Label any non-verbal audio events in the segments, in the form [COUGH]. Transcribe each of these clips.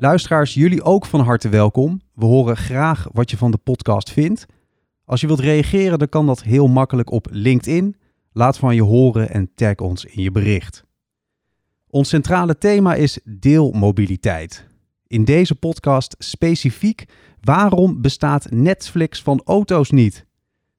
Luisteraars, jullie ook van harte welkom. We horen graag wat je van de podcast vindt. Als je wilt reageren, dan kan dat heel makkelijk op LinkedIn. Laat van je horen en tag ons in je bericht. Ons centrale thema is deelmobiliteit. In deze podcast specifiek waarom bestaat Netflix van auto's niet?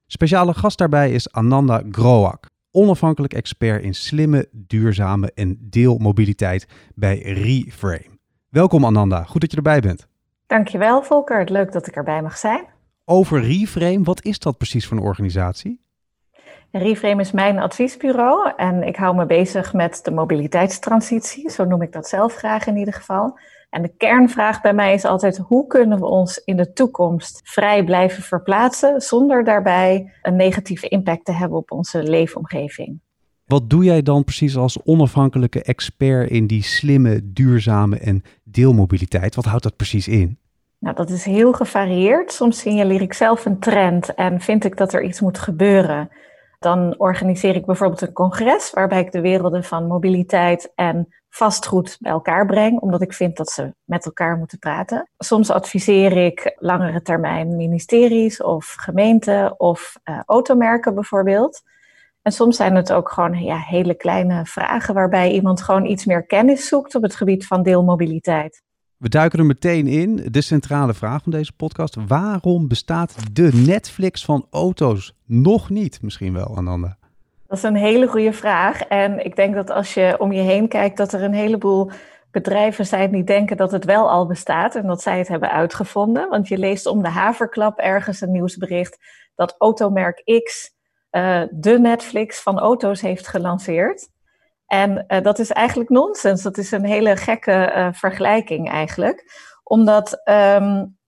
Speciale gast daarbij is Ananda Groak, onafhankelijk expert in slimme, duurzame en deelmobiliteit bij Reframe. Welkom Ananda, goed dat je erbij bent. Dankjewel Volker, leuk dat ik erbij mag zijn. Over Reframe, wat is dat precies voor een organisatie? Reframe is mijn adviesbureau en ik hou me bezig met de mobiliteitstransitie, zo noem ik dat zelf graag in ieder geval. En de kernvraag bij mij is altijd: hoe kunnen we ons in de toekomst vrij blijven verplaatsen zonder daarbij een negatieve impact te hebben op onze leefomgeving? Wat doe jij dan precies als onafhankelijke expert in die slimme, duurzame en deelmobiliteit? Wat houdt dat precies in? Nou, dat is heel gevarieerd. Soms signaleer ik zelf een trend en vind ik dat er iets moet gebeuren. Dan organiseer ik bijvoorbeeld een congres waarbij ik de werelden van mobiliteit en vastgoed bij elkaar breng, omdat ik vind dat ze met elkaar moeten praten. Soms adviseer ik langere termijn ministeries of gemeenten of uh, automerken bijvoorbeeld. En soms zijn het ook gewoon ja, hele kleine vragen waarbij iemand gewoon iets meer kennis zoekt op het gebied van deelmobiliteit. We duiken er meteen in. De centrale vraag van deze podcast. Waarom bestaat de Netflix van auto's nog niet? Misschien wel, Ananda. Dat is een hele goede vraag. En ik denk dat als je om je heen kijkt, dat er een heleboel bedrijven zijn die denken dat het wel al bestaat en dat zij het hebben uitgevonden. Want je leest om de haverklap ergens een nieuwsbericht dat automerk X uh, de Netflix van auto's heeft gelanceerd. En uh, dat is eigenlijk nonsens. Dat is een hele gekke uh, vergelijking eigenlijk. Omdat um,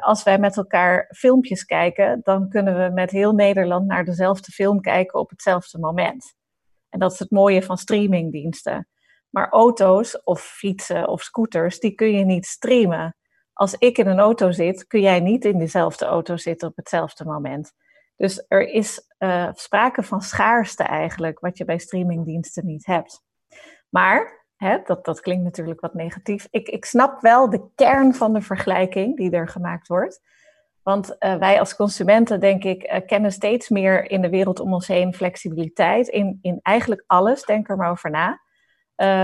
als wij met elkaar filmpjes kijken, dan kunnen we met heel Nederland naar dezelfde film kijken op hetzelfde moment. En dat is het mooie van streamingdiensten. Maar auto's of fietsen of scooters, die kun je niet streamen. Als ik in een auto zit, kun jij niet in dezelfde auto zitten op hetzelfde moment. Dus er is uh, sprake van schaarste eigenlijk, wat je bij streamingdiensten niet hebt. Maar, hè, dat, dat klinkt natuurlijk wat negatief, ik, ik snap wel de kern van de vergelijking die er gemaakt wordt. Want uh, wij als consumenten, denk ik, uh, kennen steeds meer in de wereld om ons heen flexibiliteit. In, in eigenlijk alles, denk er maar over na.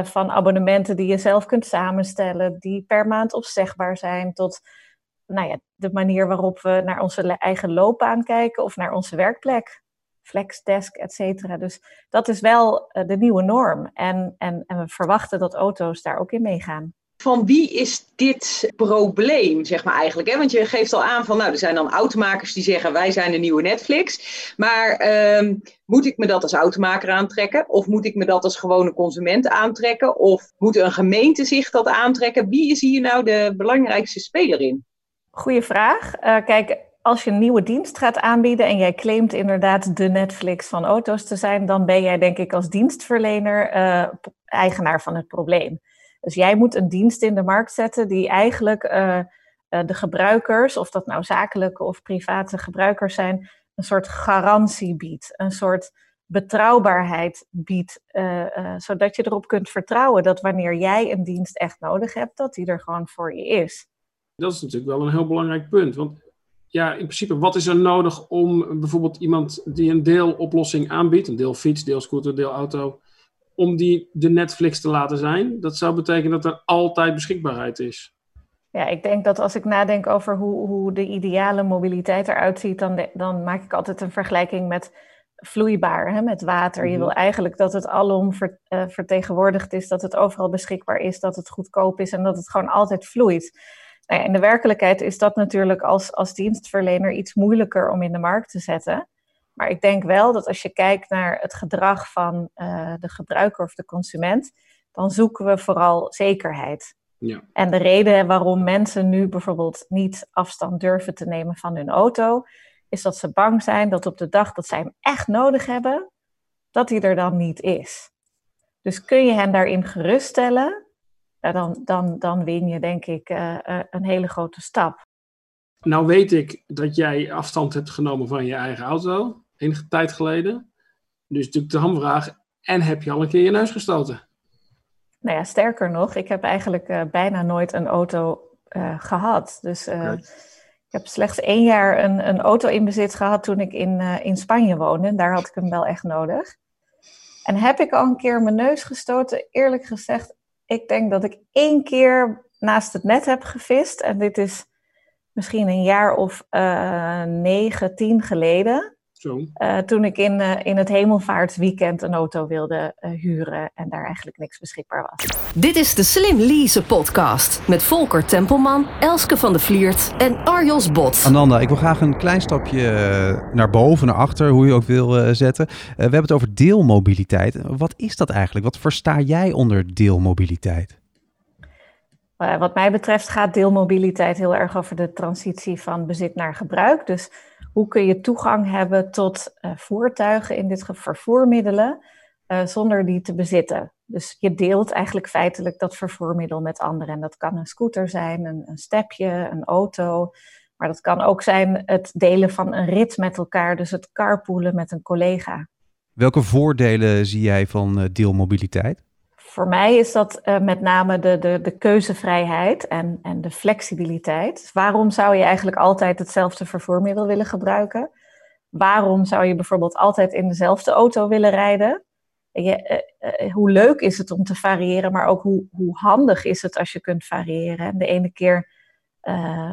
Van abonnementen die je zelf kunt samenstellen, die per maand opzegbaar zijn, tot nou ja, de manier waarop we naar onze eigen loopbaan kijken of naar onze werkplek. Flexdesk, et cetera. Dus dat is wel uh, de nieuwe norm. En, en, en we verwachten dat auto's daar ook in meegaan van wie is dit probleem, zeg maar eigenlijk? Hè? Want je geeft al aan van, nou, er zijn dan automakers die zeggen, wij zijn de nieuwe Netflix. Maar um, moet ik me dat als automaker aantrekken? Of moet ik me dat als gewone consument aantrekken? Of moet een gemeente zich dat aantrekken? Wie is hier nou de belangrijkste speler in? Goeie vraag. Uh, kijk, als je een nieuwe dienst gaat aanbieden en jij claimt inderdaad de Netflix van auto's te zijn, dan ben jij denk ik als dienstverlener uh, eigenaar van het probleem. Dus jij moet een dienst in de markt zetten die eigenlijk uh, de gebruikers, of dat nou zakelijke of private gebruikers zijn, een soort garantie biedt, een soort betrouwbaarheid biedt, zodat je erop kunt vertrouwen dat wanneer jij een dienst echt nodig hebt, dat die er gewoon voor je is. Dat is natuurlijk wel een heel belangrijk punt. Want ja, in principe, wat is er nodig om bijvoorbeeld iemand die een deeloplossing aanbiedt, een deel fiets, deel scooter, deel auto, om die de Netflix te laten zijn? Dat zou betekenen dat er altijd beschikbaarheid is. Ja, ik denk dat als ik nadenk over hoe, hoe de ideale mobiliteit eruit ziet, dan, dan maak ik altijd een vergelijking met vloeibaar, hè, met water. Je mhm. wil eigenlijk dat het alom ver, uh, vertegenwoordigd is, dat het overal beschikbaar is, dat het goedkoop is en dat het gewoon altijd vloeit. Nou in de werkelijkheid is dat natuurlijk als, als dienstverlener iets moeilijker om in de markt te zetten. Maar ik denk wel dat als je kijkt naar het gedrag van uh, de gebruiker of de consument, dan zoeken we vooral zekerheid. Ja. En de reden waarom mensen nu bijvoorbeeld niet afstand durven te nemen van hun auto, is dat ze bang zijn dat op de dag dat zij hem echt nodig hebben, dat hij er dan niet is. Dus kun je hen daarin geruststellen, dan, dan, dan win je denk ik uh, een hele grote stap. Nou weet ik dat jij afstand hebt genomen van je eigen auto, enige tijd geleden. Dus natuurlijk de hamvraag, en heb je al een keer je neus gestoten? Nou ja, sterker nog, ik heb eigenlijk uh, bijna nooit een auto uh, gehad. Dus uh, ik heb slechts één jaar een, een, auto in bezit gehad toen ik in, in Spanje woonde. Daar had ik hem wel echt nodig. En heb ik al een keer mijn neus gestoten? Eerlijk gezegd, ik denk dat ik één keer naast het net heb gevist. En dit is misschien een jaar of negen, tien geleden. Uh, toen ik in, uh, in het hemelvaartsweekend een auto wilde uh, huren en daar eigenlijk niks beschikbaar was. Dit is de Slim Lease podcast met Volker Tempelman, Elske van de Vliert en Arjos Bot. Ananda, ik wil graag een klein stapje naar boven, naar achter, hoe je ook wil zetten. we hebben het over deelmobiliteit. Wat is dat eigenlijk? Wat versta jij onder deelmobiliteit? wat mij betreft gaat deelmobiliteit heel erg over de transitie van bezit naar gebruik. Dus hoe kun je toegang hebben tot uh, voertuigen, in dit geval vervoermiddelen, uh, zonder die te bezitten. Dus je deelt eigenlijk feitelijk dat vervoermiddel met anderen. En dat kan een scooter zijn, een, een stepje, een auto. Maar dat kan ook zijn het delen van een rit met elkaar, dus het carpoolen met een collega. Welke voordelen zie jij van uh, deelmobiliteit? Voor mij is dat uh, met name de, de, de keuzevrijheid en, en de flexibiliteit. Dus waarom zou je eigenlijk altijd hetzelfde vervoermiddel willen gebruiken? Waarom zou je bijvoorbeeld altijd in dezelfde auto willen rijden? Je, uh, uh, hoe leuk is het om te variëren, maar ook hoe, hoe handig is het als je kunt variëren? De ene keer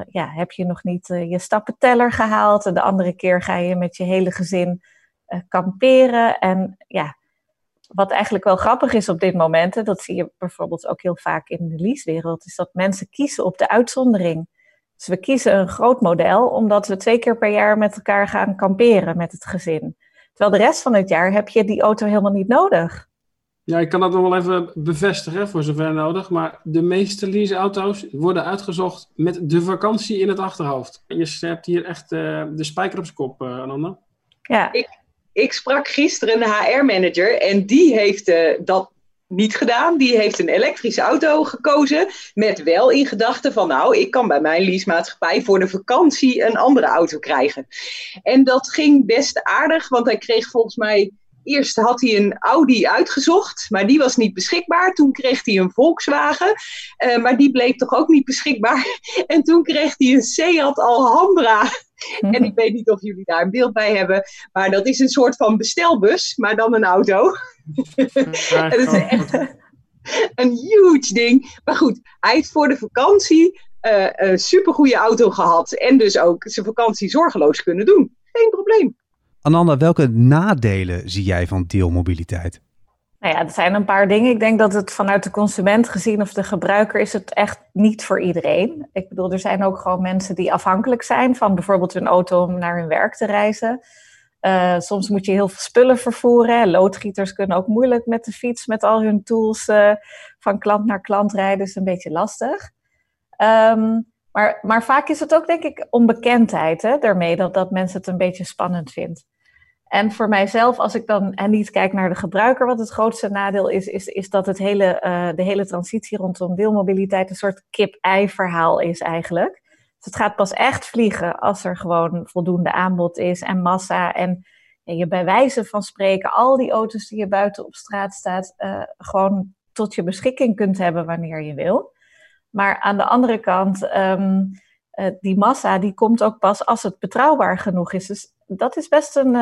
ja, heb je nog niet je stappenteller gehaald, en de andere keer ga je met je hele gezin kamperen. En ja, wat eigenlijk wel grappig is op dit moment, en dat zie je bijvoorbeeld ook heel vaak in de leasewereld, is dat mensen kiezen op de uitzondering. Dus we kiezen een groot model omdat we twee keer per jaar met elkaar gaan kamperen met het gezin. Terwijl de rest van het jaar heb je die auto helemaal niet nodig. Ja, ik kan dat nog wel even bevestigen voor zover nodig. Maar de meeste leaseauto's worden uitgezocht met de vakantie in het achterhoofd. Je hebt hier echt uh, de spijker op zijn kop, uh, Ananda. Ja. Ik, ik sprak gisteren een HR-manager en die heeft uh, dat niet gedaan. Die heeft een elektrische auto gekozen met wel in gedachten van nou, ik kan bij mijn leasemaatschappij voor de vakantie een andere auto krijgen. En dat ging best aardig, want hij kreeg volgens mij Eerst had hij een Audi uitgezocht, maar die was niet beschikbaar. Toen kreeg hij een Volkswagen, uh, maar die bleek toch ook niet beschikbaar. [LAUGHS] En toen kreeg hij een Seat Alhambra. Mhm. En ik weet niet of jullie daar een beeld bij hebben, maar dat is een soort van bestelbus, maar dan een auto. dat [LAUGHS] is echt een huge ding. Maar goed, hij heeft voor de vakantie uh, een supergoeie auto gehad en dus ook zijn vakantie zorgeloos kunnen doen. Geen probleem. Ananda, welke nadelen zie jij van deelmobiliteit? Nou ja, er zijn een paar dingen. Ik denk dat het vanuit de consument gezien of de gebruiker is het echt niet voor iedereen. Ik bedoel, er zijn ook gewoon mensen die afhankelijk zijn van bijvoorbeeld hun auto om naar hun werk te reizen. Uh, soms moet je heel veel spullen vervoeren. Loodgieters kunnen ook moeilijk met de fiets, met al hun tools uh, van klant naar klant rijden. Dus een beetje lastig. Um, maar, maar vaak is het ook, denk ik, onbekendheid hè, daarmee, dat, dat mensen het een beetje spannend vindt. En voor mijzelf, als ik dan en niet kijk naar de gebruiker, wat het grootste nadeel is, is, is dat het hele, uh, de hele transitie rondom deelmobiliteit een soort kip-ei verhaal is eigenlijk. Dus het gaat pas echt vliegen als er gewoon voldoende aanbod is en massa. En je bij wijze van spreken al die auto's die je buiten op straat staat, uh, gewoon tot je beschikking kunt hebben wanneer je wil. Maar aan de andere kant, um, uh, die massa die komt ook pas als het betrouwbaar genoeg is. Dus dat is best een,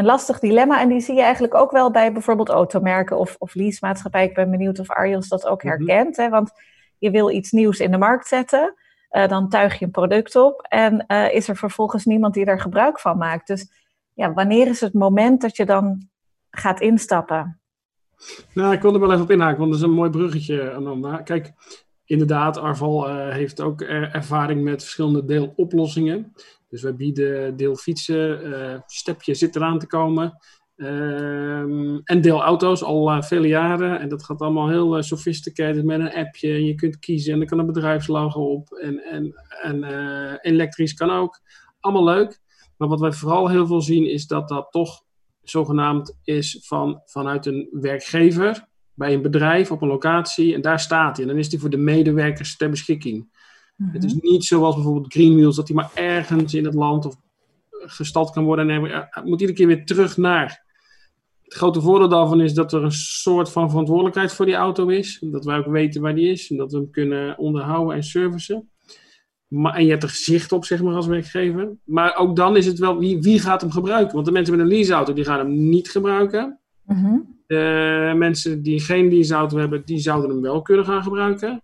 een lastig dilemma. En die zie je eigenlijk ook wel bij bijvoorbeeld automerken of, of leasemaatschappij. Ik ben benieuwd of Arjos dat ook mhm. herkent. hè? Want je wil iets nieuws in de markt zetten. Uh, dan tuig je een product op. En is er vervolgens niemand die daar gebruik van maakt. Dus ja, wanneer is het moment dat je dan gaat instappen? Nou, ik wil er wel even op inhaken, want dat is een mooi bruggetje, Ananda. Kijk, inderdaad, Arval uh, heeft ook ervaring met verschillende deeloplossingen. Dus wij bieden deelfietsen, uh, stepje zit eraan te komen. Ehm, en deelauto's al uh, vele jaren. En dat gaat allemaal heel uh, sophisticated met een appje. En je kunt kiezen en er kan een bedrijfslogo op. En, en, en elektrisch kan ook. Allemaal leuk. Maar wat wij vooral heel veel zien is dat dat toch zogenaamd is van, vanuit een werkgever bij een bedrijf op een locatie. En daar staat hij. En dan is die voor de medewerkers ter beschikking. Het is niet zoals bijvoorbeeld Green Wheels, dat hij maar ergens in het land of gestald kan worden. En hij moet iedere keer weer terug naar het grote voordeel daarvan is dat er een soort van verantwoordelijkheid voor die auto is. Dat wij ook weten waar die is en dat we hem kunnen onderhouden en servicen. Maar, en je hebt er gezicht op, zeg maar, als werkgever. Maar ook dan is het wel, wie, wie gaat hem gebruiken? Want de mensen met een leaseauto, die gaan hem niet gebruiken. Mm De mensen die geen leaseauto hebben, die zouden hem wel kunnen gaan gebruiken.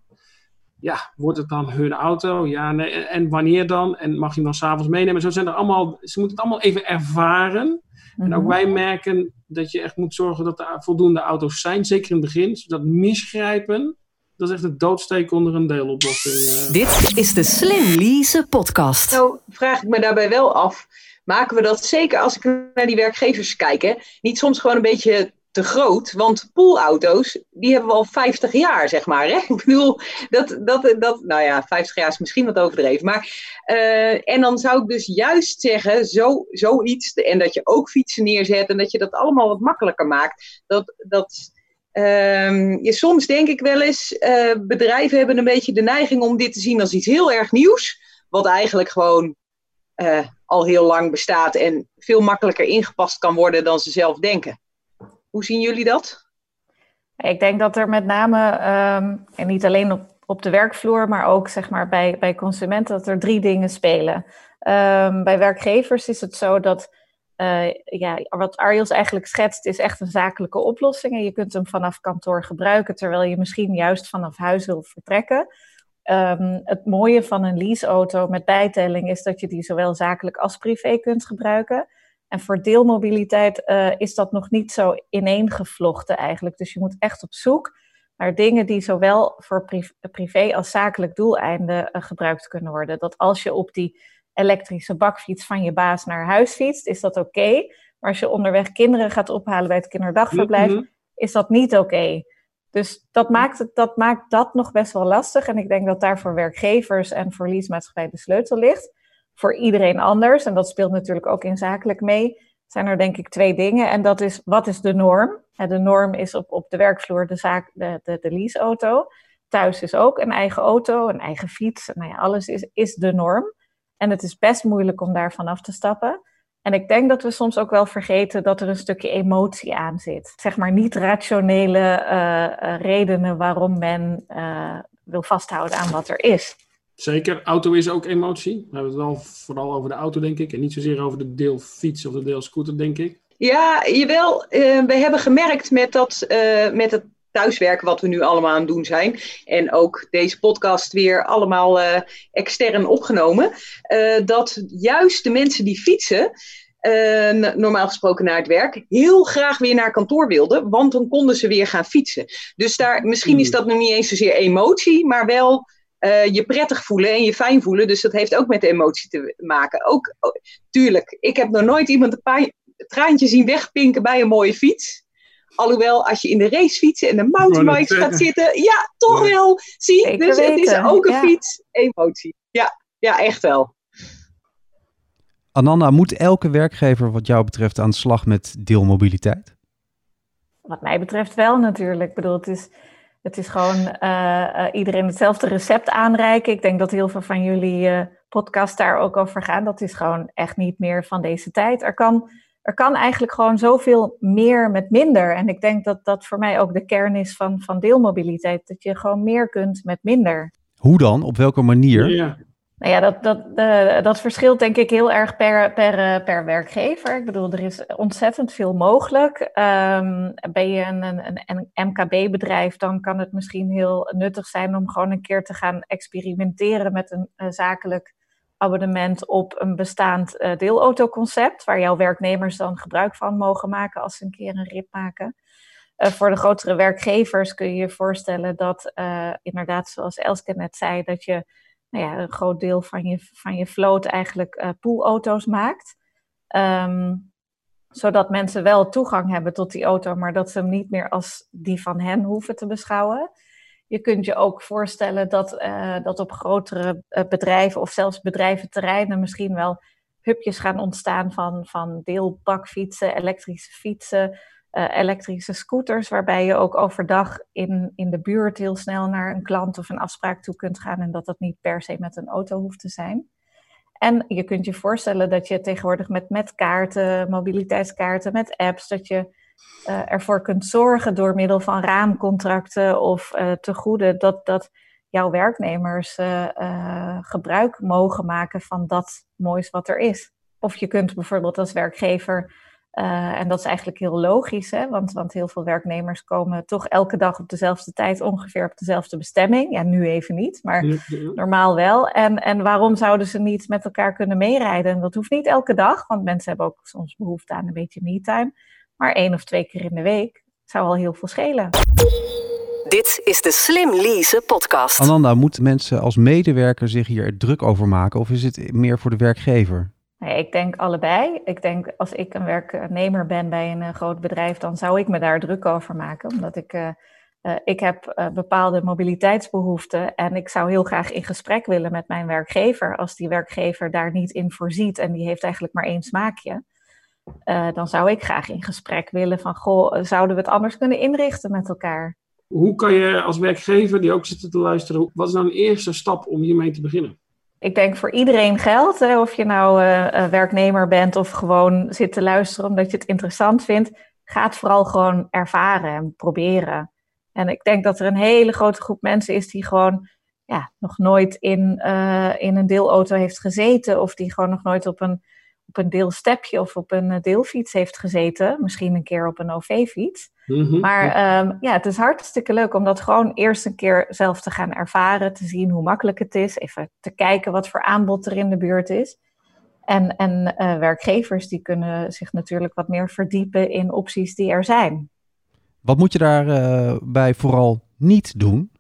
Ja, wordt het dan hun auto? Ja, nee. En wanneer dan? En mag je hem dan s'avonds meenemen? Zo zijn er allemaal, ze moeten het allemaal even ervaren. En ook mhm. wij merken dat je echt moet zorgen dat er voldoende auto's zijn, zeker in het begin, zodat misgrijpen, dat is echt het doodsteken onder een deeloplossing. Uh. Dit is de Slim Lease podcast. Nou vraag ik me daarbij wel af, maken we dat zeker als ik naar die werkgevers kijk, hè, niet soms gewoon een beetje te groot. Want poolauto's, die hebben we al 50 jaar, zeg maar. Hè? [LAUGHS] Ik bedoel, dat, dat, dat, nou ja, 50 jaar is misschien wat overdreven. Maar, uh, en dan zou ik dus juist zeggen, zo, zoiets, en dat je ook fietsen neerzet en dat je dat allemaal wat makkelijker maakt. Dat, dat, je, soms denk ik wel eens, uh, bedrijven hebben een beetje de neiging om dit te zien als iets heel erg nieuws. Wat eigenlijk gewoon uh, al heel lang bestaat en veel makkelijker ingepast kan worden dan ze zelf denken. Hoe zien jullie dat? Ik denk dat er met name, um, en niet alleen op, op de werkvloer, maar ook zeg maar, bij, bij consumenten, dat er drie dingen spelen. Um, bij werkgevers is het zo dat, uh, ja, wat Arjels eigenlijk schetst, is echt een zakelijke oplossing. En je kunt hem vanaf kantoor gebruiken, terwijl je misschien juist vanaf huis wil vertrekken. Um, het mooie van een leaseauto met bijtelling is dat je die zowel zakelijk als privé kunt gebruiken. En voor deelmobiliteit uh, is dat nog niet zo ineengevlochten eigenlijk. Dus je moet echt op zoek naar dingen die zowel voor privé als zakelijk doeleinden uh, gebruikt kunnen worden. Dat als je op die elektrische bakfiets van je baas naar huis fietst, is dat oké. Okay. Maar als je onderweg kinderen gaat ophalen bij het kinderdagverblijf, mm -hmm. is dat niet oké. Okay. Dus dat maakt, het, dat maakt dat nog best wel lastig. En ik denk dat daar voor werkgevers en voor de sleutel ligt voor iedereen anders, en dat speelt natuurlijk ook in zakelijk mee, zijn er denk ik twee dingen. En dat is, wat is de norm? De norm is op, op de werkvloer de, zaak, de, de, de leaseauto. Thuis is ook een eigen auto, een eigen fiets. Nou ja, alles is, is de norm. En het is best moeilijk om daarvan af te stappen. En ik denk dat we soms ook wel vergeten dat er een stukje emotie aan zit. Zeg maar niet rationele uh, redenen waarom men uh, wil vasthouden aan wat er is. Zeker, auto is ook emotie. We hebben het wel vooral over de auto, denk ik. En niet zozeer over de deelfiets of de deelscooter, denk ik. Ja, jawel. Uh, we hebben gemerkt met, dat, uh, met het thuiswerken wat we nu allemaal aan het doen zijn. En ook deze podcast weer allemaal uh, extern opgenomen. dat juist de mensen die fietsen, normaal gesproken naar het werk, heel graag weer naar kantoor wilden. Want dan konden ze weer gaan fietsen. Dus daar, misschien is dat nog niet eens zozeer emotie, maar wel uh, je prettig voelen en je fijn voelen. Dus dat heeft ook met de emotie te maken. Ook, oh, tuurlijk, ik heb nog nooit iemand een paar traantje zien wegpinken bij een mooie fiets. Alhoewel, als je in de racefietsen en de mountainbikes gaat zitten, ja, toch ja. wel. Zie, Zeker dus weten. het is ook een ja. fiets, emotie. Ja, ja, echt wel. Ananda, moet elke werkgever wat jou betreft aan de slag met deelmobiliteit? Wat mij betreft wel natuurlijk. Ik bedoel, het is het is gewoon uh, uh, iedereen hetzelfde recept aanreiken. Ik denk dat heel veel van jullie uh, podcast daar ook over gaan. Dat is gewoon echt niet meer van deze tijd. Er kan, er kan eigenlijk gewoon zoveel meer met minder. En ik denk dat dat voor mij ook de kern is van, van deelmobiliteit. Dat je gewoon meer kunt met minder. Hoe dan? Op welke manier? Ja. Nou ja, dat, dat, uh, dat verschilt denk ik heel erg per, per, uh, per werkgever. Ik bedoel, er is ontzettend veel mogelijk. Um, ben je een, een, een MKB-bedrijf, dan kan het misschien heel nuttig zijn om gewoon een keer te gaan experimenteren met een uh, zakelijk abonnement op een bestaand deelautoconcept, waar jouw werknemers dan gebruik van mogen maken als ze een keer een rit maken. voor de grotere werkgevers kun je je voorstellen dat, inderdaad, zoals Elske net zei, dat je nou ja, een groot deel van je, van je vloot eigenlijk uh, poolauto's maakt. Um, zodat mensen wel toegang hebben tot die auto, maar dat ze hem niet meer als die van hen hoeven te beschouwen. Je kunt je ook voorstellen dat, uh, dat op grotere uh, bedrijven of zelfs bedrijventerreinen misschien wel hubjes gaan ontstaan van, van deelbakfietsen, elektrische fietsen, uh, elektrische scooters, waarbij je ook overdag in, in de buurt heel snel naar een klant of een afspraak toe kunt gaan en dat dat niet per se met een auto hoeft te zijn. En je kunt je voorstellen dat je tegenwoordig met, met kaarten, mobiliteitskaarten, met apps, dat je uh, ervoor kunt zorgen door middel van raamcontracten of uh, tegoeden dat, dat jouw werknemers gebruik mogen maken van dat moois wat er is. Of je kunt bijvoorbeeld als werkgever, en dat is eigenlijk heel logisch, hè, want, want heel veel werknemers komen toch elke dag op dezelfde tijd ongeveer op dezelfde bestemming. Ja, nu even niet, maar ja, ja. normaal wel. En, en waarom zouden ze niet met elkaar kunnen meerijden? Dat hoeft niet elke dag, want mensen hebben ook soms behoefte aan een beetje me-time. Maar één of twee keer in de week zou al heel veel schelen. Dit is de Slim Lease podcast. Ananda, moeten mensen als medewerker zich hier druk over maken of is het meer voor de werkgever? Nee, ik denk allebei. Ik denk als ik een werknemer ben bij een groot bedrijf, dan zou ik me daar druk over maken. Omdat ik, uh, uh, ik heb bepaalde mobiliteitsbehoeften en ik zou heel graag in gesprek willen met mijn werkgever. Als die werkgever daar niet in voorziet en die heeft eigenlijk maar één smaakje. Dan zou ik graag in gesprek willen van, goh, zouden we het anders kunnen inrichten met elkaar? Hoe kan je als werkgever die ook zitten te luisteren, wat is nou een eerste stap om hiermee te beginnen? Ik denk voor iedereen geldt, hè, of je nou uh, werknemer bent of gewoon zit te luisteren omdat je het interessant vindt, ga vooral gewoon ervaren en proberen. En ik denk dat er een hele grote groep mensen is die gewoon ja, nog nooit in, uh, in een deelauto heeft gezeten of die gewoon nog nooit op een op een deelstepje of op een deelfiets heeft gezeten. Misschien een keer op een OV-fiets. Mm-hmm. Maar um, ja, het is hartstikke leuk om dat gewoon eerst een keer zelf te gaan ervaren. Te zien hoe makkelijk het is. Even te kijken wat voor aanbod er in de buurt is. En, en uh, werkgevers die kunnen zich natuurlijk wat meer verdiepen in opties die er zijn. Wat moet je daarbij uh, vooral niet doen?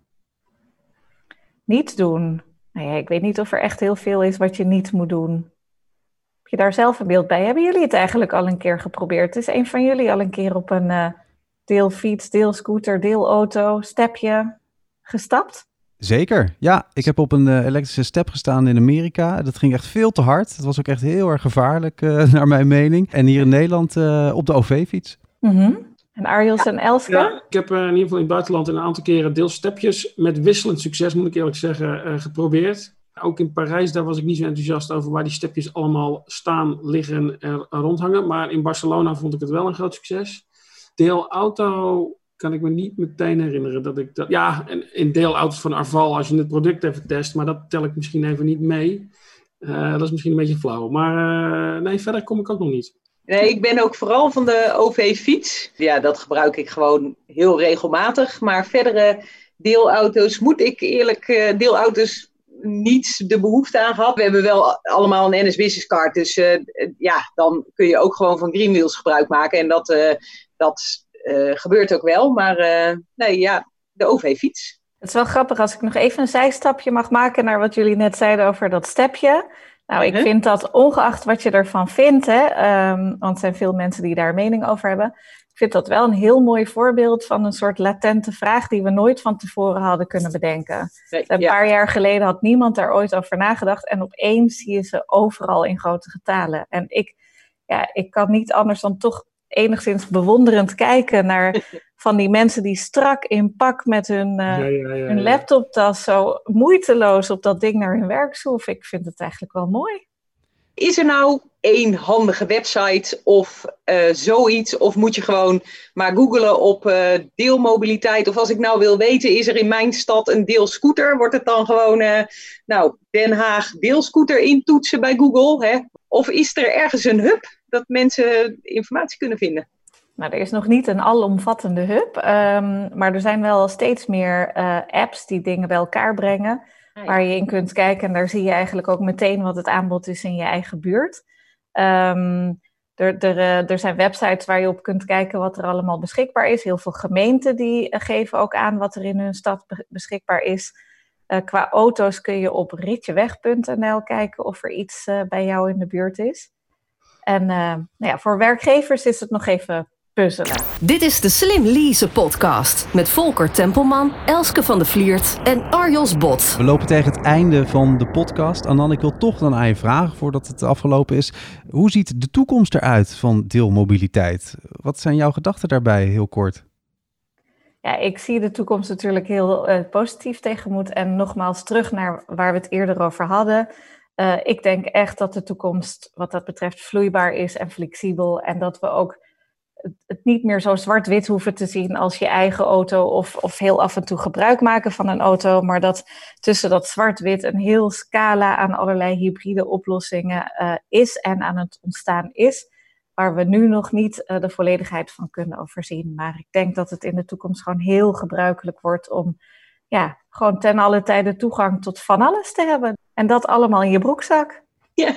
Niet doen? Nou ja, ik weet niet of er echt heel veel is wat je niet moet doen. Heb je daar zelf een beeld bij? Hebben jullie het eigenlijk al een keer geprobeerd? Is een van jullie al een keer op een uh, deelfiets, deelscooter, deelauto, stepje gestapt? Zeker, ja. Ik heb op een uh, elektrische step gestaan in Amerika. Dat ging echt veel te hard. Het was ook echt heel erg gevaarlijk, uh, [LAUGHS] naar mijn mening. En hier in Nederland op de OV-fiets. Mm-hmm. En ja. en Elske? Ja, ik heb in ieder geval in het buitenland een aantal keren deelstepjes met wisselend succes, moet ik eerlijk zeggen, geprobeerd. Ook in Parijs, daar was ik niet zo enthousiast over waar die stepjes allemaal staan, liggen en rondhangen. Maar in Barcelona vond ik het wel een groot succes. Deelauto kan ik me niet meteen herinneren dat ik dat... Ja, in deelauto's van Arval, als je het product even test, maar dat tel ik misschien even niet mee. Uh, dat is misschien een beetje flauw. Maar uh, nee, verder kom ik ook nog niet. Nee, ik ben ook vooral van de OV-fiets. Ja, dat gebruik ik gewoon heel regelmatig. Maar verdere deelauto's moet ik eerlijk... Uh, deelauto's niet de behoefte aan gehad. We hebben wel allemaal een NS Business Card. Dus uh, ja, dan kun je ook gewoon van Greenwheels gebruik maken. En dat, uh, dat uh, gebeurt ook wel. Maar nee, ja, de OV-fiets. Het is wel grappig als ik nog even een zijstapje mag maken naar wat jullie net zeiden over dat stepje. Nou, ik vind dat ongeacht wat je ervan vindt, hè, um, want er zijn veel mensen die daar mening over hebben. Ik vind dat wel een heel mooi voorbeeld van een soort latente vraag die we nooit van tevoren hadden kunnen bedenken. Nee, een ja. paar jaar geleden had niemand daar ooit over nagedacht en opeens zie je ze overal in grote getalen. En ik, ja, ik kan niet anders dan toch enigszins bewonderend kijken naar [LAUGHS] van die mensen die strak in pak met hun, uh, ja, ja, ja, hun laptoptas zo moeiteloos op dat ding naar hun werk zoeven. Ik vind het eigenlijk wel mooi. Is er nou één handige website of uh, zoiets? Of moet je gewoon maar googlen op uh, deelmobiliteit? Of als ik nou wil weten, is er in mijn stad een deelscooter? Wordt het dan gewoon, uh, nou, Den Haag deelscooter intoetsen bij Google? Hè? Of is er ergens een hub dat mensen informatie kunnen vinden? Nou, er is nog niet een alomvattende hub, um, maar er zijn wel steeds meer apps die dingen bij elkaar brengen waar je in kunt kijken. En daar zie je eigenlijk ook meteen wat het aanbod is in je eigen buurt. Um, er, er, eh, er, zijn websites waar je op kunt kijken wat er allemaal beschikbaar is. Heel veel gemeenten die eh, geven ook aan wat er in hun stad beschikbaar is. Uh, qua auto's kun je op ritjeweg.nl kijken of er iets bij jou in de buurt is. En nou ja, voor werkgevers is het nog even puzzelen. Dit is de Slim Lease podcast met Volker Tempelman, Elske van de Vliert en Arjos Bot. We lopen tegen het einde van de podcast. Anan, ik wil toch dan aan je vragen voordat het afgelopen is. Hoe ziet de toekomst eruit van deelmobiliteit? Wat zijn jouw gedachten daarbij, heel kort? Ja, ik zie de toekomst natuurlijk heel uh, positief tegemoet. En nogmaals terug naar waar we het eerder over hadden. Uh, ik denk echt dat de toekomst wat dat betreft vloeibaar is en flexibel. En dat we ook het niet meer zo zwart-wit hoeven te zien als je eigen auto of, of heel af en toe gebruik maken van een auto, maar dat tussen dat zwart-wit een heel scala aan allerlei hybride oplossingen uh, is en aan het ontstaan is, waar we nu nog niet uh, de volledigheid van kunnen overzien. Maar ik denk dat het in de toekomst gewoon heel gebruikelijk wordt om ja, gewoon ten alle tijde toegang tot van alles te hebben. En dat allemaal in je broekzak. Ja.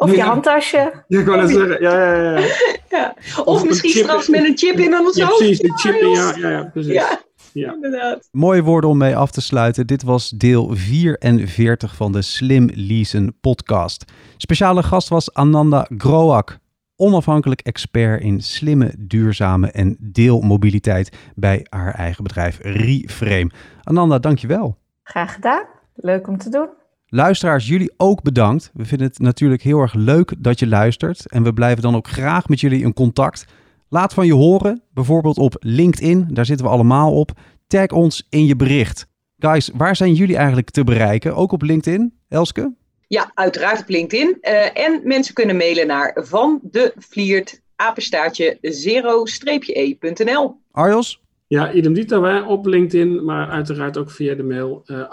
[LAUGHS] Of je handtasje. Ja, ik wou net zeggen. Ja, ja, ja. ja. [LAUGHS] Of, of misschien straks met een chip in ons [LAUGHS] ja, hoofd. Precies, een chip in, ja, ja, ja, precies. Ja, ja. inderdaad. Mooie woorden om mee af te sluiten. Dit was deel 44 van de Slim Leasen podcast. Speciale gast was Ananda Groak, onafhankelijk expert in slimme, duurzame en deelmobiliteit bij haar eigen bedrijf Reframe. Ananda, dankjewel. Graag gedaan. Leuk om te doen. Luisteraars, jullie ook bedankt. We vinden het natuurlijk heel erg leuk dat je luistert. En we blijven dan ook graag met jullie in contact. Laat van je horen, bijvoorbeeld op LinkedIn. Daar zitten we allemaal op. Tag ons in je bericht. Guys, waar zijn jullie eigenlijk te bereiken? Ook op LinkedIn, Elske? Ja, uiteraard op LinkedIn. Uh, en mensen kunnen mailen naar van de Vliert apenstaartje zero-e.nl. Arjos? Ja, idem dito hè, op LinkedIn, maar uiteraard ook via de mail uh,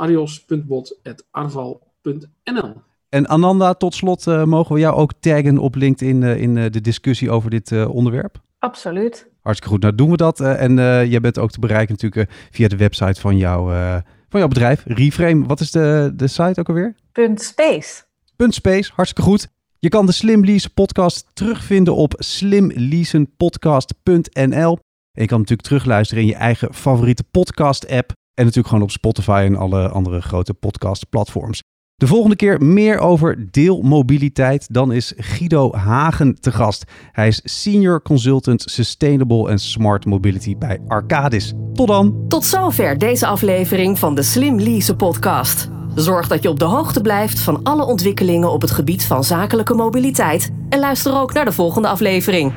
En Ananda, tot slot uh, mogen we jou ook taggen op LinkedIn uh, in de discussie over dit onderwerp? Absoluut. Hartstikke goed. Nou doen we dat. en jij bent ook te bereiken natuurlijk via de website van, jou, van jouw bedrijf, Reframe. Wat is de, de site ook alweer? Punt Space. Punt Space, hartstikke goed. Je kan de Slim Lease podcast terugvinden op slimleasenpodcast.nl. En je kan natuurlijk terugluisteren in je eigen favoriete podcast-app. En natuurlijk gewoon op Spotify en alle andere grote podcast-platforms. De volgende keer meer over deelmobiliteit. Dan is Guido Hagen te gast. Hij is Senior Consultant Sustainable and Smart Mobility bij Arcadis. Tot dan. Tot zover deze aflevering van de Slim Lease podcast. Zorg dat je op de hoogte blijft van alle ontwikkelingen op het gebied van zakelijke mobiliteit. En luister ook naar de volgende aflevering.